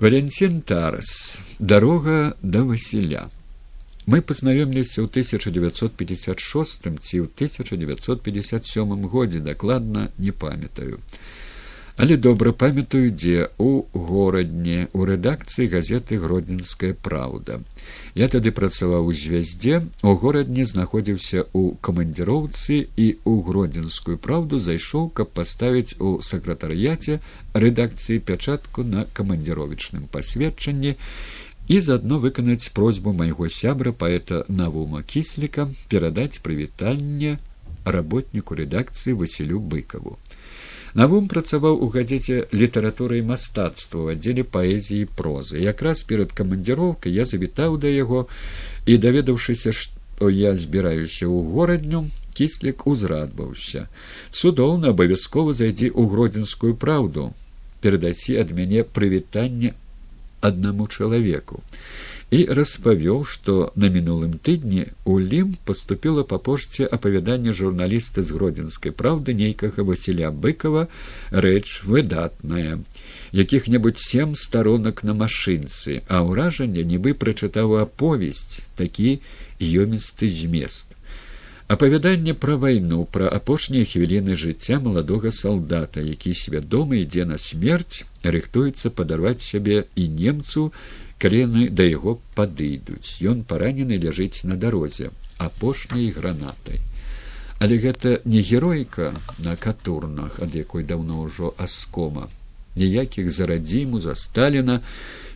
Валентин Тарас. Дарога да Васіля. Мы пазнаёміліся ў 1956 ці ў 1957 годзе дакладна не памятаю але добра памятаю дзе у горадні у рэдакцыі газеты гродзенская праўда я тады працаваў у звяздзе у горадні знаходзіўся ў камандзіроўцы і ў гродзенскую праўду зайшоў каб паставіць у сакратарыяце рэдакцыі пячатку на камандзіровічным пасведчанні і заадно выканаць просьбу майго сябра паэта навума кісліка перадаць прывітанне работніку рэдакцыі василю быкаву Навум працаваў у газеце літаратуры і мастацтва ў аддзеле паэзіі прозы. Якраз перад камандзіроўкай я завітаў да яго і даведаўшыся, што я збіраюся ў горадню, кіслік узрадваўся. Цудоўна абавязкова зайдзі ў гродзенскую праўду, перадасі ад мяне прывітанне аднаму чалавеку і распавёў, што на мінулым тыдні у лім поступила па пошце апавяданне журналіста з гродзенскай праўды нейкага васіля быкова рэч выдатная якіх-небудзь сем старонак на машынцы а ўражанне нібы прачытаў аповесць такі ёмісты змест апавяданне пра вайну пра апошнія хвіліны жыцця маладога салдата які свядома ідзе на смерць рыхтуецца падарваць сябе і немцу калі яны да яго падыйдуць. Ён паранены ляжыць на дарозе апошняй гранатай. Але гэта не геройка на катурнах ад якой даўно ўжо аскома. Ніякіх зарадзіму за сталіна.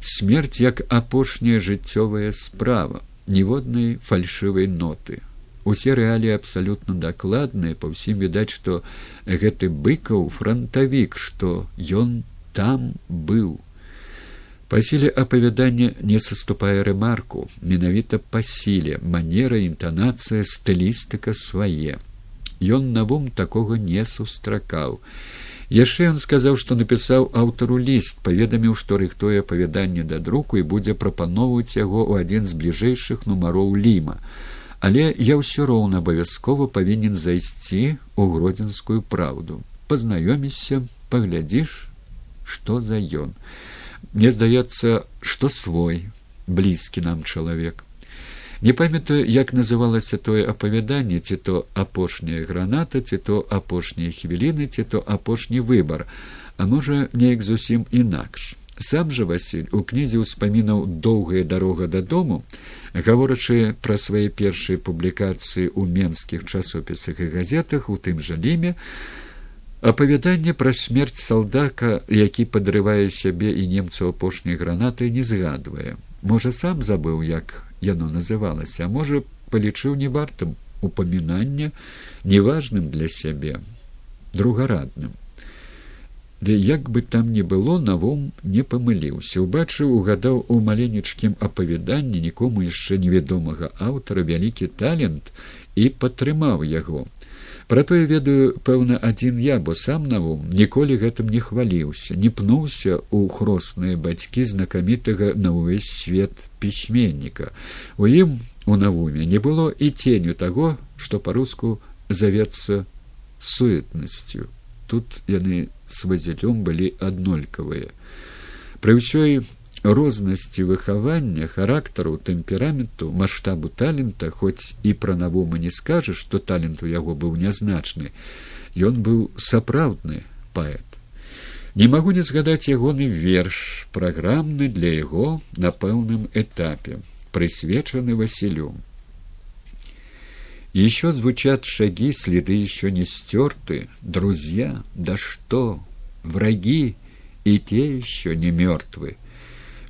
Смерць як апошняя жыццёвая справа ніводнай фальшывай ноты. Усе рэаліі абсалютна дакладныя па ўсім відаць што гэты быкаў франтавік што ён там быў Па сіле апавядання не саступае рэмарку, менавіта па сіле, манера, інтанацыя, стылістыка свае. Ён навум такога не сустракаў. Яшчэ ён сказаў, што напісаў аўтару ліст, паведаміў, што рыхтуе апавяданне да друку і будзе прапаноўваць яго ў адзін з бліжэйшых нумароў ліма. Але я ўсё роўна абавязкова павінен зайсці ў гродзенскую праўду. Пазнаёмішся, паглядзіш, што за ён мне здаецца што свой блізкі нам чалавек. Не памятаю як называлася тое апавяданне ці то апошняя граната ці то апошнія хвіліны ці то апошні выбар. А можа неяк зусім інакш. Сам жа василь у кнізе ўспамінаў доўгая дарога дадому гаворачы пра свае першыя публікацыі ў менскіх часопісах і газетах у тым жа ліме апавяданне пра смерць салдака які падрывае сябе і немцаў апошняй гранаты не згадвае. Можа сам забыў як яно называлася а можа палічыў не вартым упамінання неважным для сябе другарадным. Ды як бы там не было навом не памыліўся. Убачыў угадаў у маленечкім апавяданні нікому яшчэ невядомага аўтара вялікі талент і падтрымаў яго Пра тое ведаю пэўна адзін я, бо сам навум ніколі гэтым не хваліўся, не пнуўся ў хросныя бацькі знакамітага на ўвесь свет пісьменніка. У ім у навуме не было і ценю таго, што па-руску завецца суетнасцю. Тут яны с вазелём былі аднолькавыя. Пры ўсёй рознасці выхавання характару тэмпераменту маштабу талента хоць і пра навума не скажаш што талент у яго быў нязначны ён быў сапраўдны паэт. Не магу не згадаць ягоны верш праграмны для яго на пэўным этапе прысвечаны василю еще звучат шаги следы еще не стерты друзья да что враги и те еще не мертвы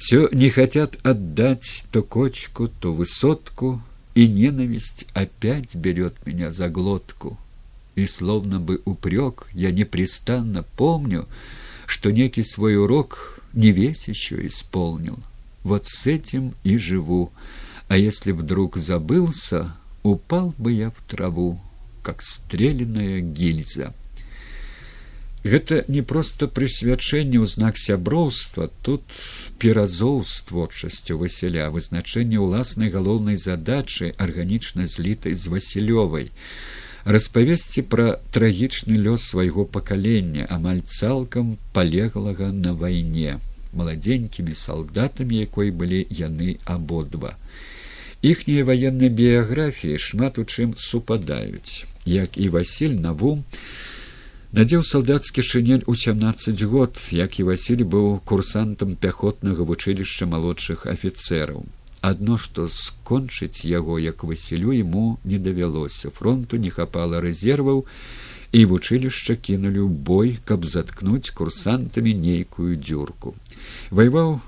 все не хотят отдать то кочку то высотку и ненависть опять берет меня за глотку. И словно бы упрек я непрестанно помню что некий свой урок не весь еще исполнил. Вот с этим и живу. А если вдруг забылся упал бы я в траву как стреляная гильза гэта не проста прысвячэнне ў знак сяброўства тут перазоў з творчасцю васяля вызначэнне ўласнай галоўнай задачы арганічна злітай з васілёвай. Распавесці пра трагічны лёс свайго пакалення амаль цалкам палеглага на вайне маладзенькімі салдатамі якой былі яны абодва. Іхнія ваенныя біяграфіі шмат у чым супадаюць. Як і василь навум надзеў салдацкі шынель у сямнаццаць год як і василь быў курсантам пяхотнага вучылішча малодшых афіцэраў адно што скончыць яго як васілю ему не давялося фронту не хапала рэзерваў і вучылішча кінулі ў бой каб заткнуць курсантамі нейкую дзюрку ваяваў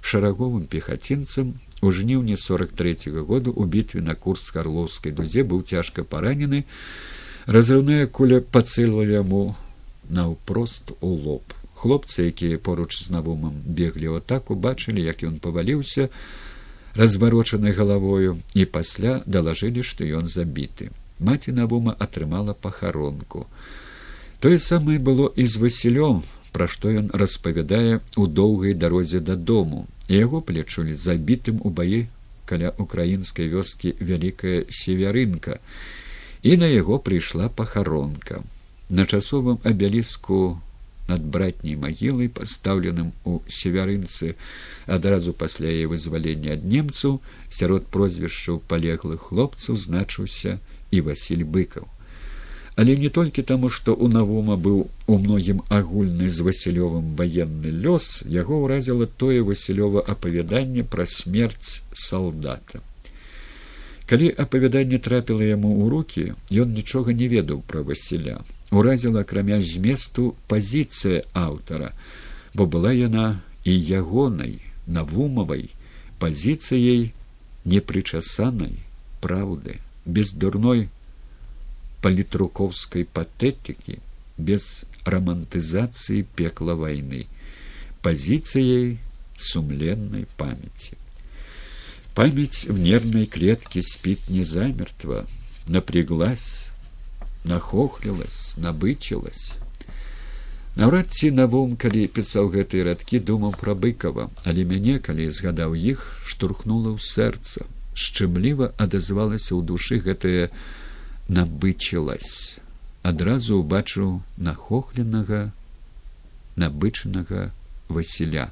шараговым пехацінцам у жніўні сорок третьего году у бітве на курс карлоўскай дузе быў цяжка паранены разрыўная куля пацэлла яму наўпрост у лоб. Хлопцы якія поруч з навумам беглі ў атаку бачылі як ён паваліўся разварочанай галавою і пасля далажылі што ён забіты. Маці навума атрымала пахаронку. Тое самае было і з васілём пра што ён распавядае у доўгай дарозе дадому. Яго плечулі забітым у баі каля украінскай вёскі вялікая северынка і на яго прыйшла пахаронка. На часовым абяліску над братняй магілай пастаўленым у северынцы адразу пасля яе вызвалення ад немцаў сярод прозвішчаў палеглых хлопцаў значыўся і василь быкаў. Але не толькі таму што у навума быў у многім агульны з васілёвым ваенны лёс яго ўразіла тое васілёва апавяданне пра смерць салдата калі апавяданне трапіла яму ў руки ён нічога не ведаў пра васіля. Уразіла акрамя зместу пазіцыя аўтара бо была яна і ягонай навумавай пазіцыяй непрычасанай праўды без дурной палітрукоўскай патэтыкі без рамантызацыі пекла вайны пазіцыяй сумленнай памяці Память в нервной клетке спит не замертво, напряглась, нахохлилась, набычилась. Наўрад ці навум, калі пісаў гэтыя радкі, думаў пра быкава, але мяне, калі згадаў іх, штурхнула ў сэрца. Шчымліва адазвалася ў душы гэтая набычылась. Адразу ўбачыў нахохленага, набычанага Васіля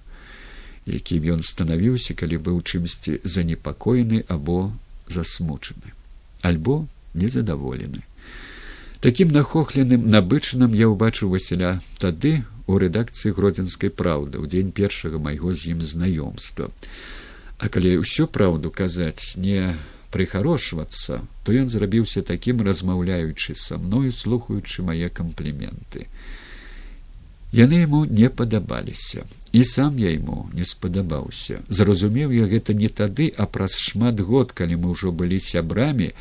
Якім ён станавіўся калі быў чымсьці занепакоены або засмучаны альбо незадаволены. Таким нахохленым набычаным я ўбачыў васіля тады у рэдакцыі гродзенскай праўды ў дзень першага майго з ім знаёмства. А калі ўсё праўду казаць не прыхарошвацца то ён зрабіўся такім размаўляючы са мною слухаючы мае кампліменты. Яны яму не падабаліся і сам я ему не спадабаўся. Зразумеў я гэта не тады а праз шмат год калі мы ўжо былі сябрамі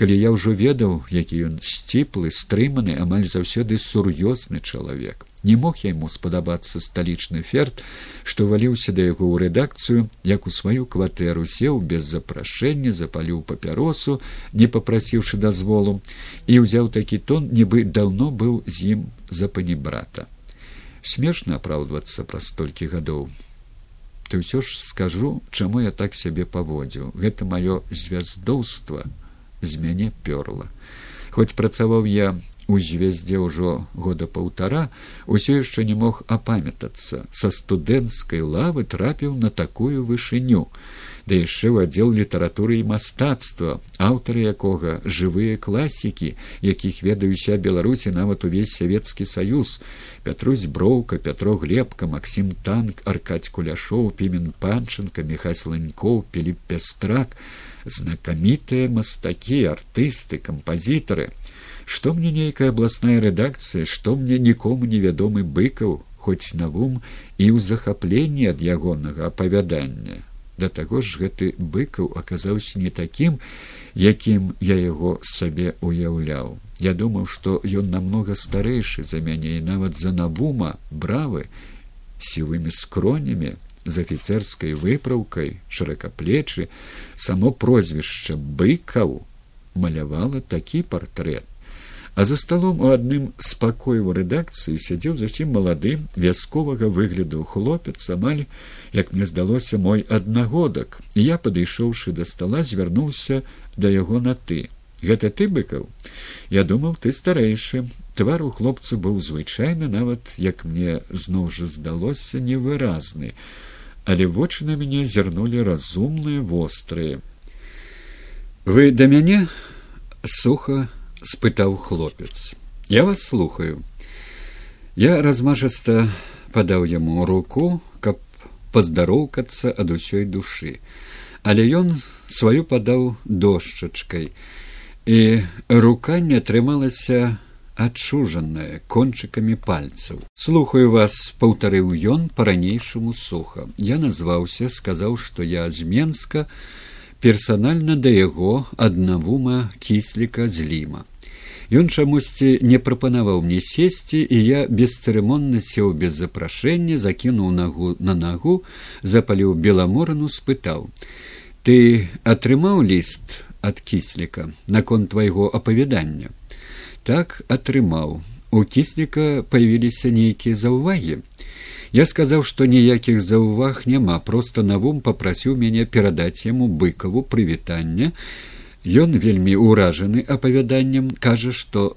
калі я ўжо ведаў які ён сціплы стрыманы амаль заўсёды сур'ёзны чалавек. Не мог я ему спадабацца сталічны ферт што валіўся да яго ў рэдакцыю як у сваю кватэру сеў без запрашэння запаліў папяросу не попрасіўшы дазволу і ўзяў такі тон нібы даўно быў з ім за панібрата смешна апраўдвацца праз столькі гадоў. Ты ўсё ж скажу чаму я так сябе паводзіў. Гэта маё звяздоўства з мяне пёрла. Хоць працаваў я у звездзе ўжо года паўтара усё яшчэ не мог апамятацца. Са студэнцкай лавы трапіў на такую вышыню да яшчэ ў аддзел літаратуры і мастацтва аўтары якога жывыя класікі якіх ведаюся беларусі нават увесь савецкі саюз. Пятрусь броўка пятро глебка максім танк аркаць куляшоў пімен панчынка мехай сланькоў піліп пестрак знакамітыя мастакі артысты кампазітары. Што мне нейкая абласная рэдакцыя што мне нікому невядомы быкаў хоць навум і ў захапленні ад ягонага апавядання да таго ж гэты быкаў аказаўся не такім якім я яго сабе уяўляў я думаў што ён намнога старэйшы за мяне і нават за навума бравы сівымі скронямі з афіцэрскай выпраўкай шыракаплечы. Само прозвішча быкаў малявала такі партрэт а за сталом у адным спакою рэдакцыі сядзеў зусім малады вясковага выгляду хлопец амаль як мне здалося мой аднагодак. І я падышоўшы да стола звярнуўся да яго на ты гэта ты быкаў? Я думаў ты старэйшы твар у хлопца быў звычайны нават як мне зноў жа здалося невыразны. Але вочы на мяне зірнулі разумныя вострыя. Вы да мяне суха спытаў хлопец. Я вас слухаю. Я размажыста падаў яму руку каб паздароўкацца ад усёй душы. Але ён сваю падаў дошчачкай і рука не атрымалася адчужаная кончыкамі пальцаў. Слухаю вас паўтарыў ён па-ранейшаму суха я назваўся сказаў што я з менска персанальна да яго аднавума кісліка з ліма Ён чамусьці не прапанаваў мне сесці і я бесцырымонна сеў без запрашэння закінуў нагу на нагу запаліў беламорану спытаў ты атрымаў ліст ад кісліка наконт твайго апавядання? Так атрымаў. У кісліка паявіліся нейкія заўвагі. Я сказаў што ніякіх заўваг няма просто навум попрасіў мяне перадаць яму быкаву прывітання Ён вельмі ўражаны апавяданнем кажа, што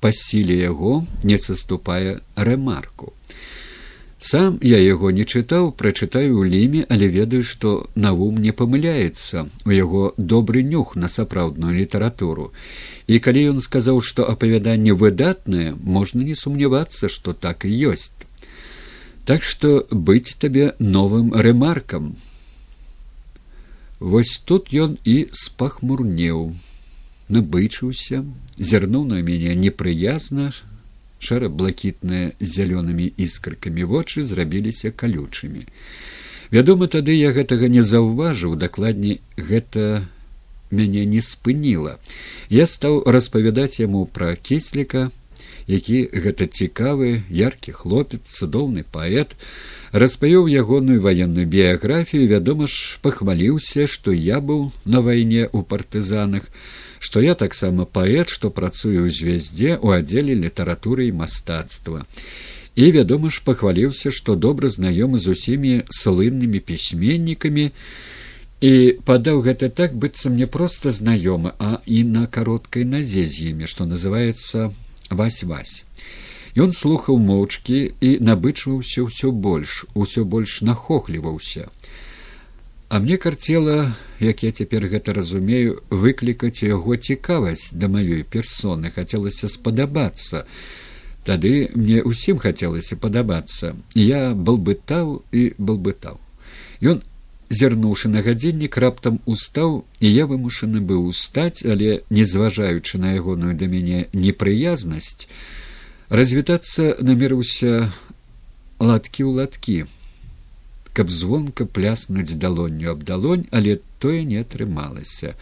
па сіле яго не саступае рэмарку. Сам я яго не чытаў, прачытаю ў ліме, але ведаю, што навум не памыляецца у яго добры нюх на сапраўдную літаратуру. І калі ён сказаў, што апавяданне выдатнае, можна не сумнявацца, што так і ёсць. Так што быць табе новым рэмаркам. Вось тут ён і спахмурнеў, набычыўся, зірнуў на мяне непрыязна, шара блакітныя зялёнымі іскрыкамі вочы зрабіліся калючымі. Вядома, тады я гэтага не заўважыў, дакладней гэта мяне не спыніла. Я стаў распавядаць яму пра кісліка, які гэта цікавы яркі хлопец цудоўны паэт распавёў ягоную ваенную біяграфію вядома ж пахваліўся што я быў на вайне ў партызанах што я таксама паэт што працую ў звяздзе ў аддзеле літаратуры і мастацтва. І вядома ж пахваліўся што добра знаёмы з усімі слыннымі пісьменнікамі. І падаў гэта так быццам не проста знаёмы а і на кароткай назе з імі што называется вась вась. Ён слухаў моўчкі і набычваўся ўсё больш усё больш нахохліваўся. А мне карцела як я цяпер гэта разумею выклікаць яго цікавасць да маёй персоны. Хацелася спадабацца. Тады мне ўсім хацелася падабацца. Я был бытаў і был бытаў ён зірнуўшы на гадзіннік раптам устаў і я вымушаны быў устаць але не зважаючы на ягоную да мяне непрыязнасць развітацца намерыўся латкі ў латкі каб звонка пляснуць далонню аб далонь але тое не атрымалася.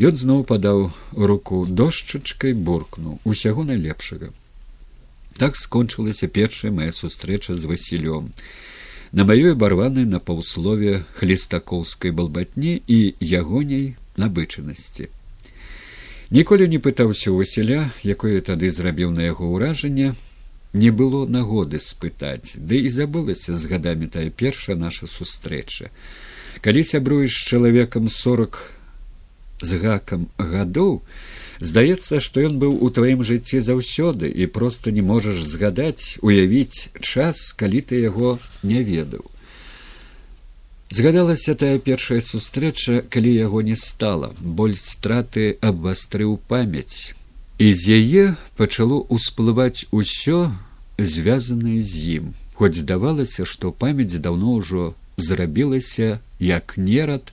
Ён зноў падаў руку дошчачкай буркнуў усяго найлепшага. Так скончылася першая моя сустрэча з васілём на маёй барванай на паўслове хлестакоўскай балбатні і ягоняй набычанасці. Ніколі не пытаўся ў Васіля, якое тады зрабіў на яго ўражанне, не было нагоды спытаць, ды і забылася з гадамі тая першая наша сустрэча. Калі сябруеш чалавекам сорок з гакам гадоў, здаецца што ён быў у тваім жыцці заўсёды і проста не можаш згадаць уявіць час калі ты яго не ведаў. Згадалася тая першая сустрэча калі яго не стала. Боль страты абвастрыў памяць. І з яе пачало ўсплываць усё звязанае з ім. Хоць здавалася што памяць даўно ўжо зрабілася як нерад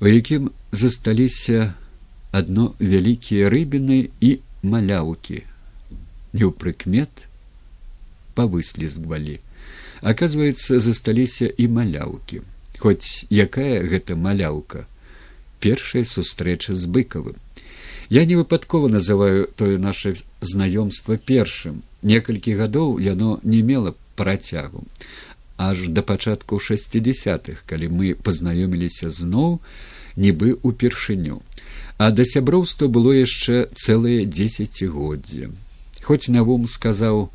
у якім засталіся адно вялікія рыбіны і маляўкі неўпрыкмет павыслізгвалі оказывается засталіся і маляўкі хоць якая гэта маляўка першая сустрэча з быкавым я не выпадкова называю тое наше знаёмства першым. Некалькі гадоў яно не мела працягу. Аж да пачатку шестидесятых калі мы пазнаёміліся зноў нібы упершыню а да сяброўства было яшчэ цэлыя дзесяцігоддзя хоць навум сказаў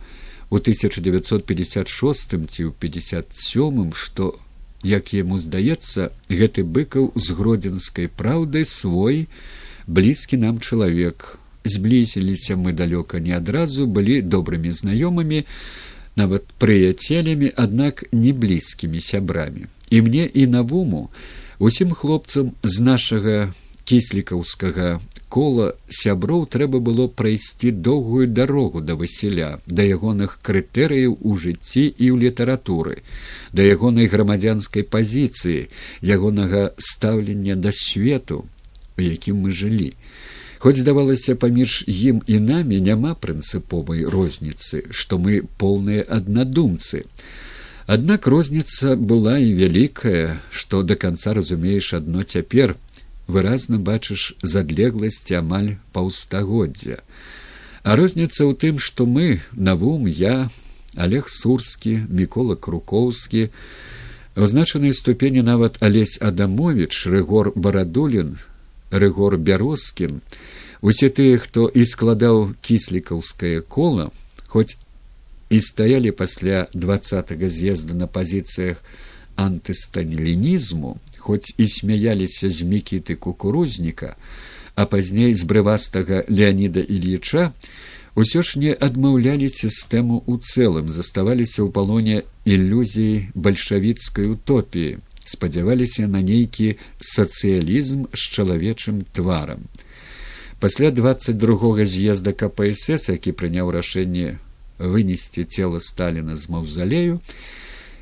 у 1956 ці ў 57 што як яму здаецца гэты быкаў з гродзенскай праўдай свой блізкі нам чалавек. Зблізіліся мы далёка не адразу былі добрымі знаёмымі нават прыяцелямі аднак не блізкімі сябрамі. І мне і навуму усім хлопцам з нашага кіслікаўскага кола сяброў трэба было прайсці доўгую дарогу да васіля да ягоных крытэрыяў у жыцці і ў літаратуры да ягонай грамадзянскай пазіцыі ягонага стаўлення да свету у якім мы жылі. Хоць здавалася паміж ім і намі няма прынцыповай розніцы што мы поўныя аднадумцы. Аднак розніца была і вялікая што да канца разумееш адно цяпер выразна бачыш задлегласці амаль паўстагоддзя. А розніца ў тым што мы навум я олег сурскі мікола крукоўскі узначанай ступені нават алесь адамович рыгор барадулін рыгор бярозкін усе тыя хто і складаў кіслікаўскае кола хоць і стаялі пасля двадцатого з'езда на пазіцыях антыстанілінізму хоць і смяяліся з мікіты кукурузніка а пазней з брывастага леаніда ільіча усё ж не адмаўлялі сістэму ў цэлым заставаліся ў палоне ілюзіі бальшавіцкай утопіі спадзяваліся на нейкі сацыялізм з чалавечым тварам. Пасля двадцать другога з'езда кпсс які прыняў рашэнне вынесці цела сталіна з маўзалею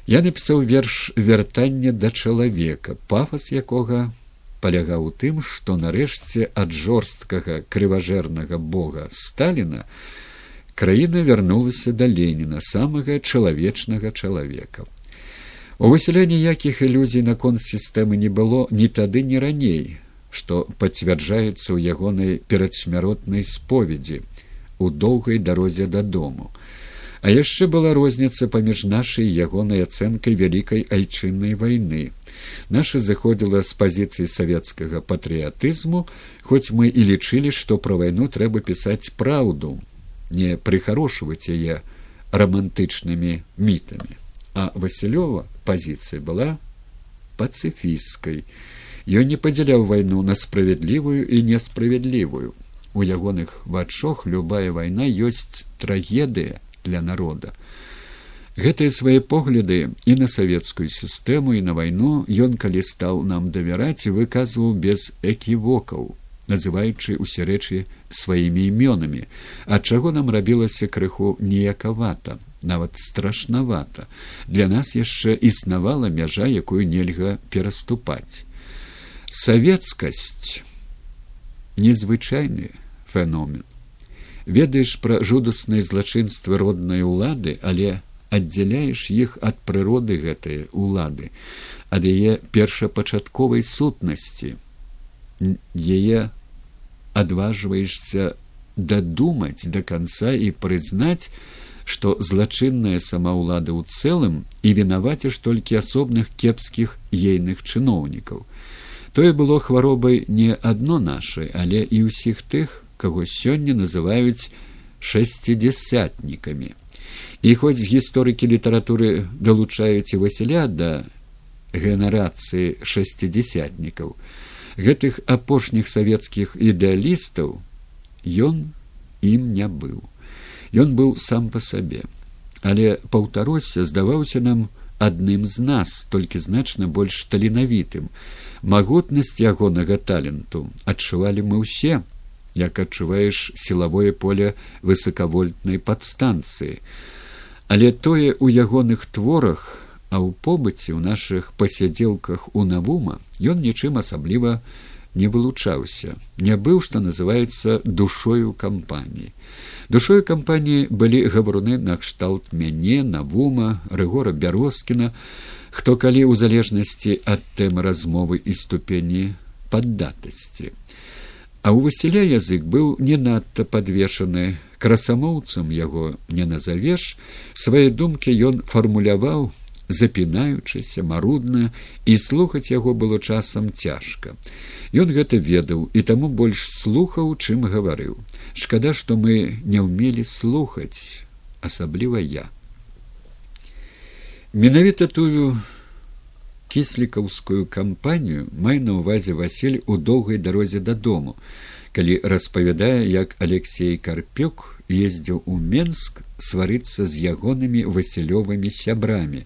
я напісаў верш вяртання да чалавека пафас якога палягаў у тым што нарэшце ад жорсткага крыважэрнага бога сталіна краіна вярнулася да леніна самага чалавечнага чалавека. У васіля ніякіх ілюзій наконт сістэмы не было ні тады ні раней што пацвярджаецца ў ягонай перадсмяротнай споведзі у доўгай дарозе дадому А яшчэ была розніца паміж нашай ягонай ацэнкай вялікай айчыннай вайны. Наша заходзіла з пазіцыі савецкага патрыятызму, хоць мы і лічылі, што пра вайну трэба пісаць праўду, не прыхарошваць яе рамантычнымі мітамі. А Васілёва пазіцыя была пацыфісткай. Ён не падзяляў вайну на справядлівую і несправядлівую. У ягоных вачох любая вайна ёсць трагедыя для народа. Гэтыя свае погляды і на савецкую сістэму і на вайну ён калі стаў нам давяраць і выказваў без эківокаў, называючы ўсе рэчы сваімі імёнамі, ад чаго нам рабілася крыху неякавата, нават страшнавата. Для нас яшчэ існавала мяжа, якую нельга пераступаць. Савецкасць незвычайны феномен ведаеш пра жудасныя злачынствы роднай улады але аддзяляеш іх ад прыроды гэтай улады ад яе першапачатковай сутнасці. Яе адважваешся дадумаць да канца і прызнаць што злачынная самаўлада ў цэлым і вінаваціш толькі асобных кепскіх ейных чыноўнікаў. Тое было хваробай не адно нашай але і ўсіх тых каго сёння называюць шасцідзясятнікамі і хоць гісторыкі літаратуры далучаюць і васіля да генерацыі шасцідзясятнікаў гэтых апошніх савецкіх ідэалістаў ён ім не быў. Ён быў сам па сабе. Але паўтарося здаваўся нам адным з нас толькі значна больш таленавітым. Магутнасць ягонага таленту адчувалі мы ўсе як адчуваеш сілавое поле высокавольтнай падстанцыі але тое ў ягоных творах а ў побыце ў нашых пасядзелках у навума ён нічым асабліва не вылучаўся не быў што называецца душою кампаніі. Душою кампаніі былі гавруны накшталт мяне навума рыгора бярозкіна хто калі ў залежнасці ад тэмы размовы і ступені паддатасці А ў Васіля язык быў не надта падвешаны. Красамоўцам яго не назавеш. Свае думкі ён фармуляваў запінаючыся марудна і слухаць яго было часам цяжка. Ён гэта ведаў і таму больш слухаў чым гаварыў. Шкада што мы не ўмелі слухаць асабліва я. Менавіта тую кіслікаўскую кампанію мае на ўвазе васіль у доўгай дарозе дадому калі распавядае як алексей карпюк ездзіў у менск сварыцца з ягонымі васілёвымі сябрамі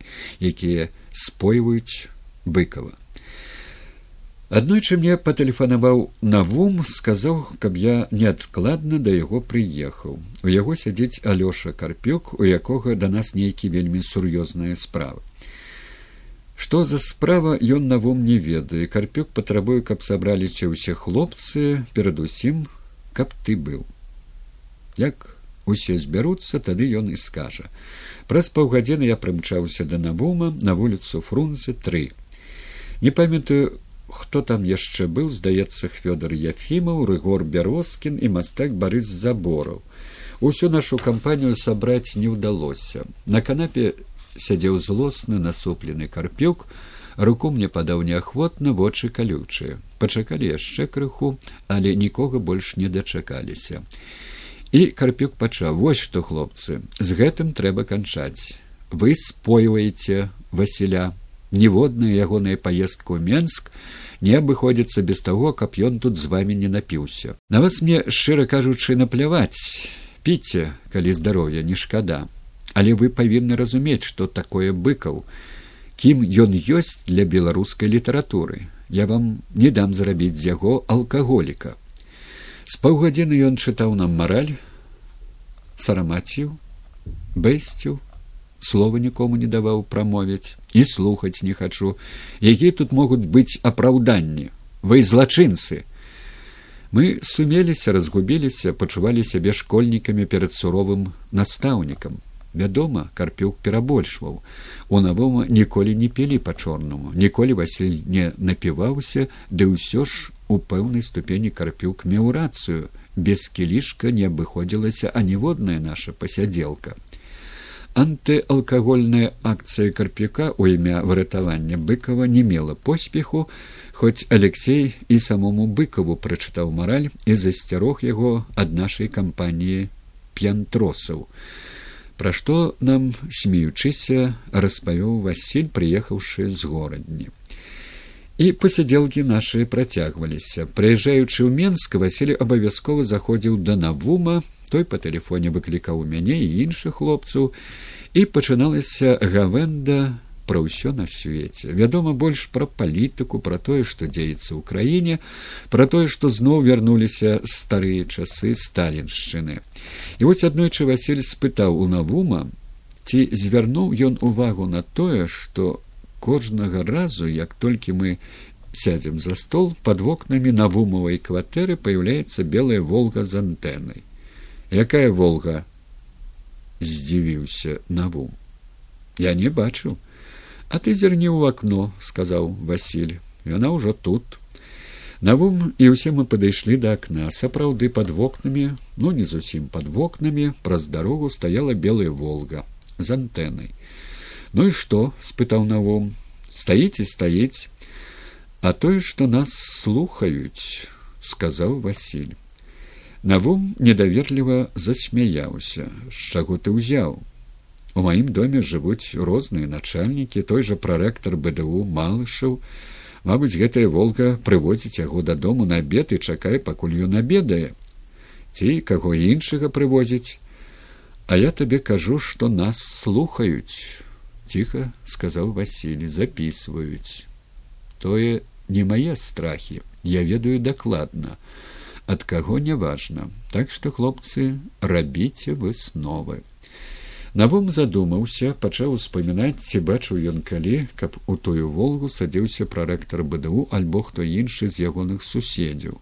якія спойваюць быкова аднойчы мне патэлефанаваў навум сказаў каб я неадкладна да яго прыехаў. У яго сядзіць алёша карпюк у якога да нас нейкі вельмі сур'ёзныя справы Што за справа ён навом не ведае. Карпюк патрабуе каб сабраліся ўсе хлопцы перадусім каб ты быў. Як усе збяруцца тады ён і скажа. Праз паўгадзіны я прымчаўся да навума на вуліцу фрунзе тры. Не памятаю хто там яшчэ быў здаецца хвёдар яфімаў рыгор бярозкін і мастак барыс забораў. Усю нашу кампанію сабраць не ўдалося. На канапе сядзеў злосны насуплены карпюк руку мне падаў неахвотна вочы калючыя. Пачакалі яшчэ крыху але нікога больш не дачакаліся. І карпюк пачаў вось што хлопцы з гэтым трэба канчаць. Вы спойваеце васіля. Ніводная ягоная паездка ў менск не абыходзіцца без таго каб ён тут з вами не напіўся. На вас мне шчыра кажучы напляваць. Піце калі здароўя не шкада але вы павінны разумець што такое быкаў. Кім ён ёсць для беларускай літаратуры. Я вам не дам зрабіць з яго алкаголіка. З паўгадзіны ён чытаў нам мараль сарамаціў бэсціў слова нікому не даваў прамовіць і слухаць не хачу. Якія тут могуць быць апраўданні. Вы злачынцы. Мы сумеліся разгубіліся пачувалі сябе школьнікамі перад суровым настаўнікам вядома карпюк перабольшваў. У навома ніколі не пілі па чорнаму ніколі васіль не напіваўся ды ўсё ж у пэўнай ступені карпюк меў рацыю. Без кілішка не абыходзілася аніводная наша пасядзелка. Антыалкагольная акцыя карпюка у імя выратавання быкова не мела поспеху хоць алексей і самому быкаву прачытаў мараль і засцярог яго ад нашай кампаніі п'янтросаў пра што нам смеючыся распавёў васіль прыехаўшы з горадні. І пасядзелкі нашы працягваліся. Прыязджаючы ў менск васіль абавязкова заходзіў да навума той па тэлефоне выклікаў мяне і іншых хлопцаў і пачыналася гавенда пра ўсё на свеце. Вядома больш пра палітыку пра тое што дзеецца ў краіне пра тое што зноў вярнуліся старыя часы сталіншчыны. І вось аднойчы василь спытаў у навума ці звярнуў ён увагу на тое што кожнага разу як толькі мы сядзем за стол под вокнамі навумавай кватэры пояўляецца белая волга з антэнай якая волга здзівіўся навум. Я не бачу а ты зірні ў акно сказаў василь яна ўжо тут навум і ўсе мы падышлі да акна сапраўды под вокнамі ну не зусім под вокнамі праз дарогу стаяла белая волга з антэнай ну і што спытаў навум стаіце стаіць а тое што нас слухаюць сказаў василь навум недаверліва засмяяўся з чаго ты ўзяў У маім доме жывуць розныя начальнікі той жа прарэктар бДУ малышаў. Мабыць гэтая волга прыводзіць яго дадому на абед і чакае пакуль ён абедае. Ці каго іншага прывозіць. А я табе кажу што нас слухаюць ціха сказаў васілі записываюць тое не мае страхі я ведаю дакладна ад каго няважна так што хлопцы рабіце высновы Навум задумаўся, пачаў успамінаць, ці бачыў ён калі, каб у тую волгу садзіўся прарэктар БДУ альбо хто іншы з ягоных суседзяў.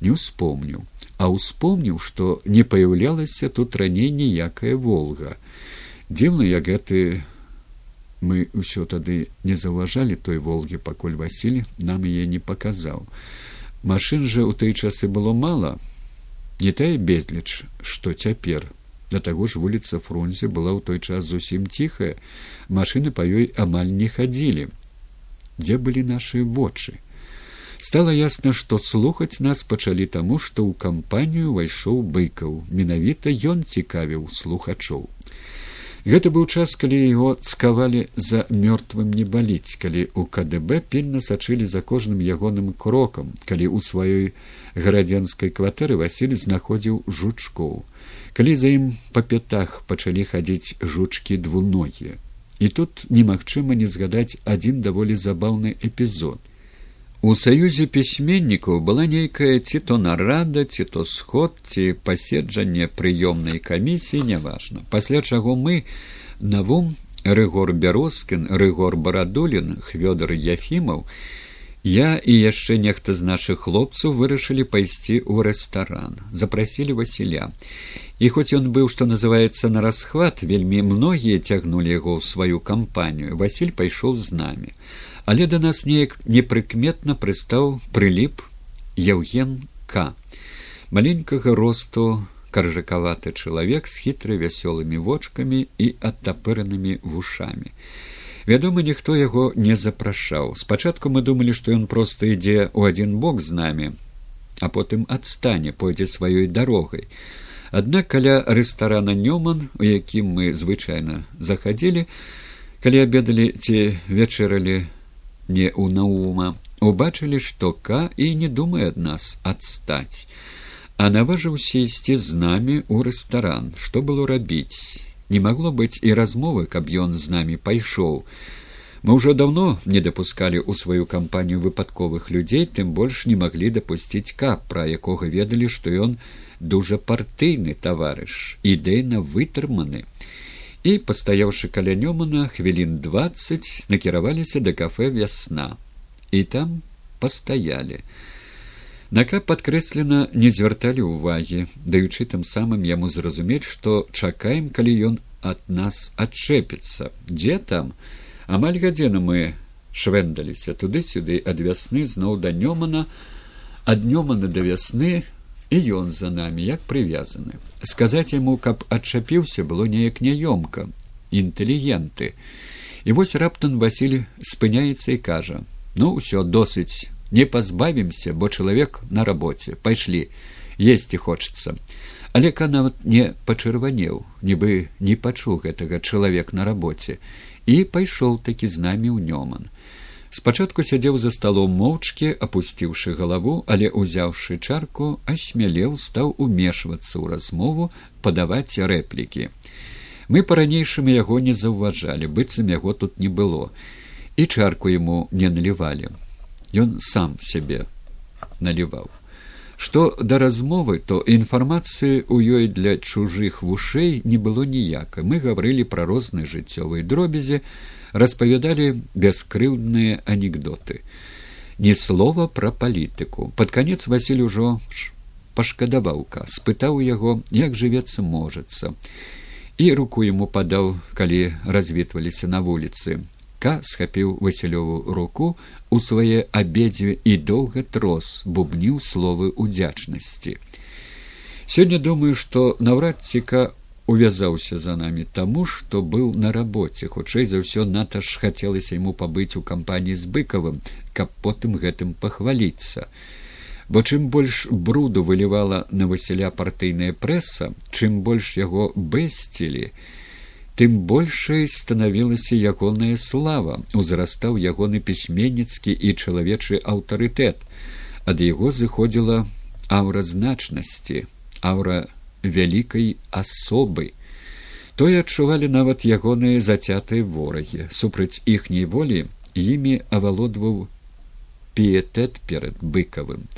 Не ўспомніў, а ўспомніў, што не паяўлялася тут раней ніякая волга. Дзіўна, як гэты мы ўсё тады не заўважалі той волгі, пакуль Васіль нам яе не паказаў. Машын жа ў той часы было мала, не тая безліч, што цяпер Да таго ж вуліца фрунзе была ў той час зусім ціхая, машыны па ёй амаль не хадзілі. Дзе былі нашы вочы? Стала ясна, што слухаць нас пачалі таму, што ў кампанію ўвайшоў быкаў. Менавіта ён цікавіў слухачоў. Гэта быў час, калі яго цкавалі за мёртвым не баліць, калі ў КДБ пільна сачылі за кожным ягоным крокам, калі ў сваёй гарадзенскай кватэры Васіль знаходзіў жучкоў. Калі за ім па пятах пачалі хадзіць жучкі двуногія. І тут немагчыма не згадаць адзін даволі забаўны эпізод. У саюзе пісьменнікаў была нейкая ці то нарада, ці то сход ці паседжанне прыёмнай камісіі няважна. Пасля чаго мы навум рыгор бярозкін, рыгор барадулін, хвёдар Яфімаў, я і яшчэ нехта з нашых хлопцаў вырашылі пайсці ў рэстаран, запрасілі Васіля. І хоць ён быў, што называецца на расхват, вельмі многія цягнулі яго ў сваю кампанію. Васіль пайшоў з намі але да нас неяк непрыкметна прыстаў прыліп яўген к. Маленькага росту каржакаваты чалавек з хітры вясёлымі вочкамі і адтапыранымі вушамі вядома ніхто яго не запрашаў спачатку мы думалі што ён проста ідзе ў адзін бок з намі а потым адстане пойдзе сваёй дарогай аднак каля рэстарана нёман у якім мы звычайна захадзілі калі абедалі ці вечаралі не ў наума убачылі што ка і не думае ад нас адстаць а наважыўся ісці з намі ў рэстаран. Што было рабіць? Не магло быць і размовы каб ён з намі пайшоў. Мы ўжо даўно не дапускалі ў сваю кампанію выпадковых людзей тым больш не маглі дапусціць кап пра якога ведалі што ён дужа партыйны таварыш ідэйна вытрыманы. І пастаяўшы каля нёмана хвілін двадцать накіраваліся да кафе вясна і там пастаялі. Нака падкрэслена не звярталі ўвагі даючы тым самым яму зразумець што чакаем калі ён ад нас адчэпіцца. Дзе там? Амаль гадзіну мы швэндаліся туды сюды ад вясны зноў да нёмана ад нёмана да вясны і ён за намі як прывязаны. Сказаць яму каб адчапіўся было неяк няёмка інтэлігенты. І вось раптан васіль спыняецца і кажа ну ўсё досыць не пазбавімся бо чалавек на рабоце. Пайшлі есці хочацца але ка нават не пачырванеў нібы не пачуў гэтага чалавек на рабоце. І пайшоў такі з намі ў нёман спачатку сядзеў за сталом моўчкі апусціўшы галаву але узяўшы чарку асмялеў стаў умешвацца ў размову падаваць рэплікі. Мы па-ранейшым яго не заўважалі быццам яго тут не было і чарку яму не налівалі. Ён сам сябе наліваў. Што да размовы то інфармацыі ў ёй для чужых вушэй не было ніякай. Мы гаварылі пра розныя жыццёвыя дробязі распавядалі бяскрыўдныя анекдоты. Ні слова пра палітыку. Под канец васіль ужо пашкадаваўка спытаў яго як жывецца можацца. І руку яму падаў калі развітваліся на вуліцы. Ка схапіў васілёву руку у свае абедзве і доўга трос бубніў словы удзячнасці сёння думаю што наўрад ціка увязаўся за намі таму што быў на рабоце. Хутчэй за ўсё ната ж хацелася яму пабыць у кампаніі з быкавым каб потым гэтым пахваліцца. Бо чым больш бруду вылівала на васіля партыйная прэса чым больш яго бэсцілі тым большай станавілася ягоная слава узрастаў ягоны пісьменніцкі і чалавечы аўтарытэт. Ад яго зыходзіла аўра значнасці аўра вялікай асобы. Тое адчувалі нават ягоныя зацятыя ворагі. супраць іхняй волі імі авалодваў піетэт перад быкавым.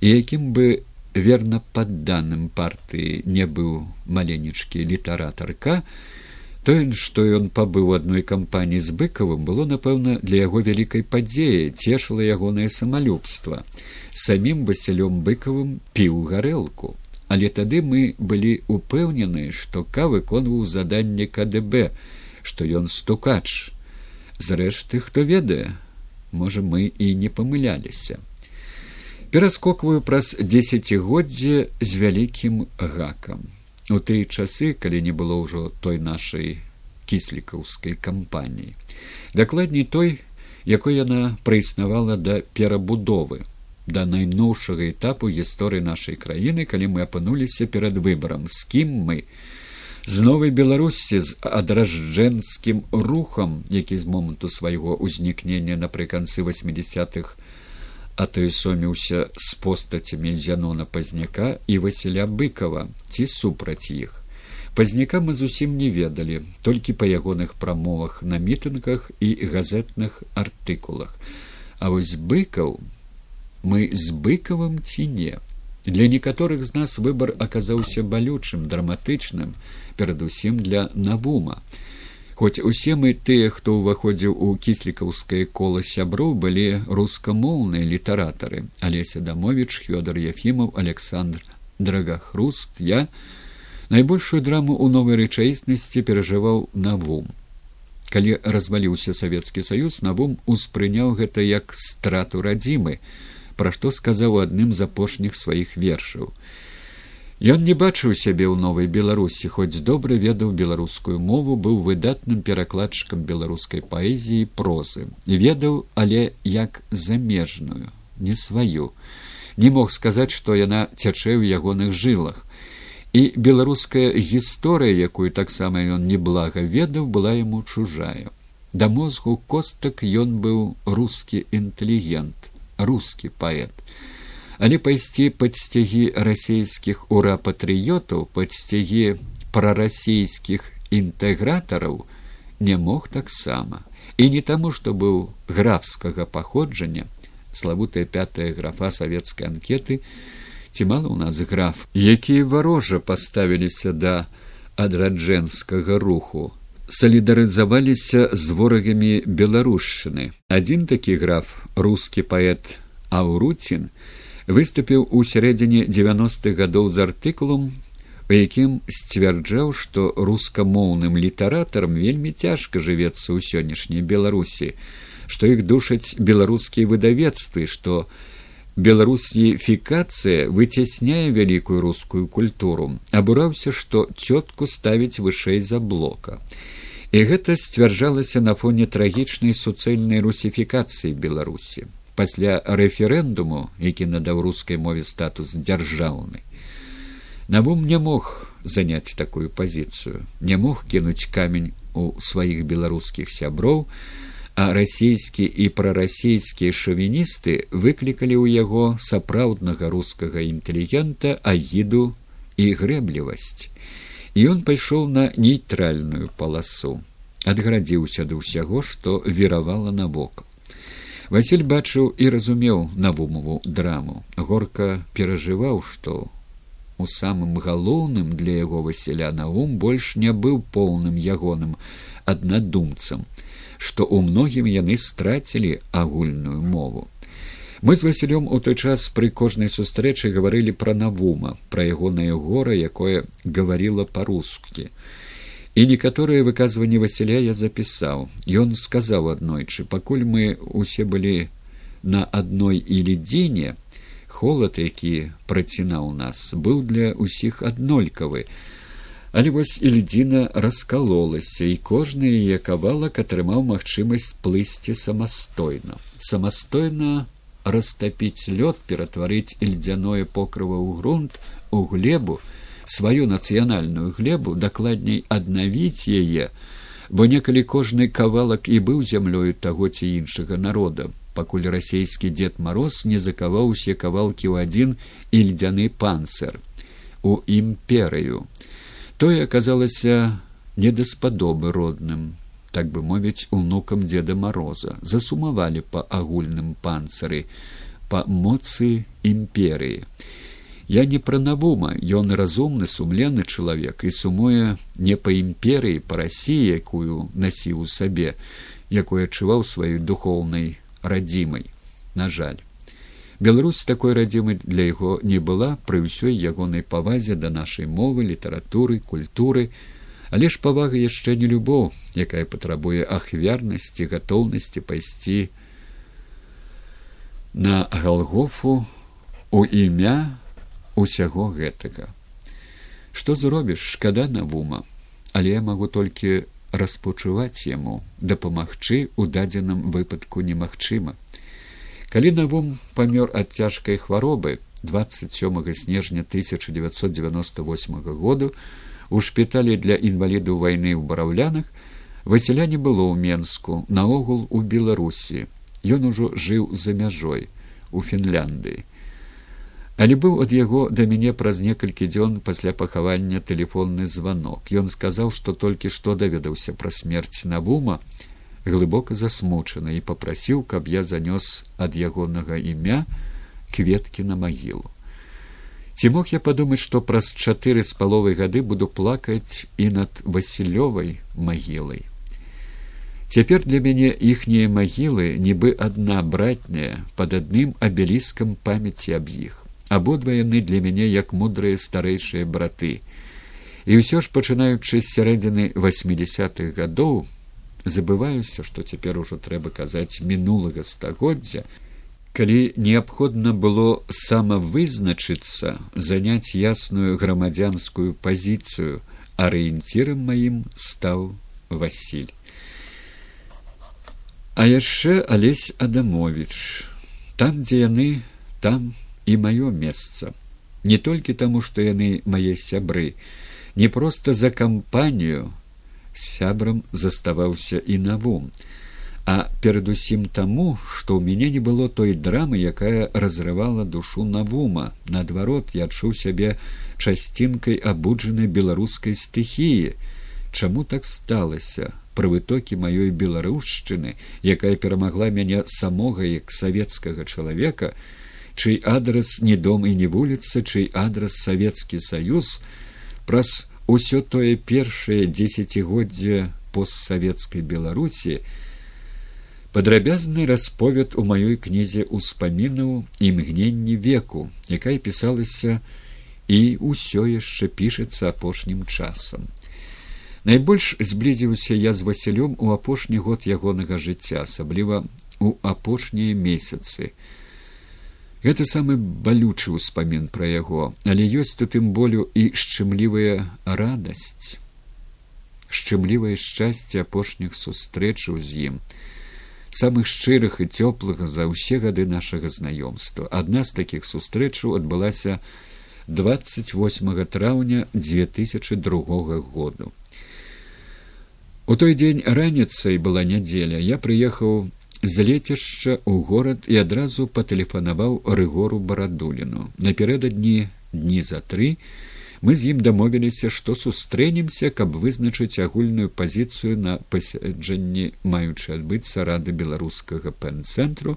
І якім бы верна падданым партыі не быў маленечкі літаратарка, тое, што ён пабыў адной кампаніі з быкавым было напэўна для яго вялікай падзеі цешыла ягонае самалюбства. самім васілём быкавым піў гарэлку але тады мы былі упэўнены што ка выконваў заданне кДб што ён стукач. Зрэшты хто ведае можа мы і не памыляліся. Пераскокваю праз дзесяцігоддзе з вялікім гакам. У тыя часы калі не было ўжо той нашай кіслікаўскай кампаніі. Дакладней той якой яна праіснавала да перабудовы да найноўшага этапу гісторыі нашай краіны калі мы апынуліся перад выбарам з кім мы? З новай беларусі з адражджэнскім рухам які з моманту свайго ўзнікнення напрыканцы восьмидесятых атоісоміўся з постацямі зянона пазняка і васіля быкова ці супраць іх. Пазняка мы зусім не ведалі толькі па ягоных прамовах на мітынгах і газетных артыкулах. А вось быкаў мы з быкавым ці не Для некаторых з нас выбар аказаўся балючым, драматычным, перадусім для навума. Хоць усе мы тыя, хто ўваходзіў у кіслікаўскае кола сяброў былі рускамоўныя літаратары, Алеся Дамович, Хёдар Яфімов, Александр Драгахруст, я найбольшую драму ў новай рэчаіснасці перажываў навум. Калі разваліўся савецкі саюз, навум успрыняў гэта як страту радзімы пра што сказаў адным з апошніх сваіх вершаў. Ён не бачыў сябе ў новай беларусі, хоць добра ведаў беларускую мову, быў выдатным перакладчыкам беларускай паэзіі прозы і ведаў, але як замежную, не сваю. Не мог сказаць, што яна цячэ ў ягоных жылах. І беларуская гісторыя, якую таксама ён неблага ведаў, была яму чужая. Да мозгу костак ён быў рускі інтэлігент рускі паэт. Але пайсці пад сцягі расійскіх урапатрыётаў пад сцягі прарасійскіх інтэгратараў не мог таксама і не таму што быў графскага паходжання славутая пятая графа савецкай анкеты ці мала ў нас граф якія варожа паставіліся да адраджэнскага руху салідарызаваліся з ворагамі беларушчыны адзін такі граф рускі паэт аўруцін выступіў у сярэдзіне девяностых гадоў з артыкулам у якім сцвярджаў што рускамоўным літаратарам вельмі цяжка жывецца ў сённяшняй беларусі што іх душаць беларускія выдавецтвы што беларусіфікацыя выцясняе вялікую рускую культуру. Абураўся што цётку ставіць вышэй за блока і гэта сцвярджалася на фоне трагічнай суцэльнай русіфікацыі беларусі. Пасля рэферэндуму які надаў рускай мове статус дзяржаўны навум не мог заняць такую пазіцыю не мог кінуць камень у сваіх беларускіх сяброў а расійскі і прарасійскія шавіністы выклікалі ў яго сапраўднага рускага інтэлігента агіду і грэблівасць і ён пайшоў на нейтральную паласу. Адградзіўся да ўсяго што віравала навокал василь бачыў і разумеў навумову драму. Горка перажываў што у самым галоўным для яго васіля наум больш не быў поўным ягоным аднадумцам што ў многім яны страцілі агульную мову Мы з Васілём у той час пры кожнай сустрэчы гаварылі пра навума, пра ягонае гора, якое гаварыла па-рускі. І некаторыя выказванні Васіля я запісаў. Ён сказаў аднойчы, пакуль мы усе былі на адной ілідзіне, холад, які працінаў нас, быў для ўсіх аднолькавы. Але вось ільдзіна раскалолася, і кожны яе кавалак атрымаў магчымасць плысці самастойна. Самастойна растапіць лёд ператварыць льдзяное покрыва ў грунт у глебу сваю нацыянальную глебу дакладней аднавіць яе бо некалі кожны кавалак і быў зямлёю таго ці іншага народа пакуль расійскі дзед мароз не закаваў усе кавалкі ў адзін і льдзяны панцыр у імперыю. Тое аказалася недаспадобы родным так бы мовіць унукам деда мороза засумавалі па агульным панцыры па моцы імперыі. Я не пра навума ён разумны сумленны чалавек і сумуе не па імперыі па рассіі якую насіў у сабе якую адчуваў сваёй духоўнай радзімай на жаль. Беларусь такой радзімы для яго не была пры ўсёй ягонай павазе да нашай мовы літаратуры культуры. Але ж павага яшчэ не любоў якая патрабуе ахвярнасці гатоўнасці пайсці на галгофу у імя усяго гэтага. Што зробіш шкада навума але я магу толькі распачуваць яму дапамагчы у дадзеным выпадку немагчыма. Калі навум памёр ад цяжкай хваробы 27 снежня 1998 году у шпіталі для інвалідаў вайны ў бараўлянах васіля не было ў менску наогул у беларусі. Ён ужо жыў за мяжой у фінляндыі. Але быў ад яго да мяне праз некалькі дзён пасля пахавання тэлефонны званок. Ён сказаў што толькі што даведаўся пра смерць навума глыбока засмучаны і попрасіў каб я занёс ад ягонага імя кветкі на магілу. Ці мог я падумаць што праз чатыры з паловай гады буду плакаць і над васілёвай магілай цяпер для мяне іхнія магілы нібы адна братняя пад адным абеліскам памяці аб іх. Абодва яны для мяне як мудрыя старэйшыя браты. І ўсё ж пачынаючы з сярэдзіны восьмидесятых гадоў забываюся што цяпер ужо трэба казаць мінулага стагоддзя. Калі неабходна было самавызначыцца заняць ясную грамадзянскую пазіцыю арыенцірам маім стаў васіль а яшчэ алесь адамович там дзе яны там і маё месца. Не толькі таму што яны мае сябры. Не проста за кампанію сябрам заставаўся і навум. А перадусім таму што ў мяне не было той драмы якая разрывала душу навума. Наадварот я адчуў сябе часцінкай абуджанай беларускай стыхіі. Чаму так сталася пры вытокі маёй беларушчыны якая перамагла мяне самога як савецкага чалавека чый адрас не дом і не вуліца чый адрас савецкі саюз праз усё тое першае дзесяцігоддзе постсавецкай беларусі падрабязны расповед у маёй кнізе ўспамінаў імгненні веку якая пісалася і ўсё яшчэ пішацца апошнім часам найбольш зблізіўся я з васілём у апошні год ягонага жыцця асабліва у апошнія месяцы. Гэта самы балючы ўспамін пра яго але ёсць тут тым болю і шчымлівая радасць шчымлівае шчасце апошніх сустрэчаў з ім самых шчырых і цёплых за ўсе гады нашага знаёмства. Адна з такіх сустрэчаў адбылася 28 траўня 2002 году у той дзень раніцай была нядзеля. Я прыехаў з лецішча ў горад і адразу патэлефанаваў рыгору барадуліну. Напярэдадні дні за тры мы з ім дамовіліся што сустрэнемся каб вызначыць агульную пазіцыю на пасяджэнні маючы адбыцца рады беларускага пэн-цэнтру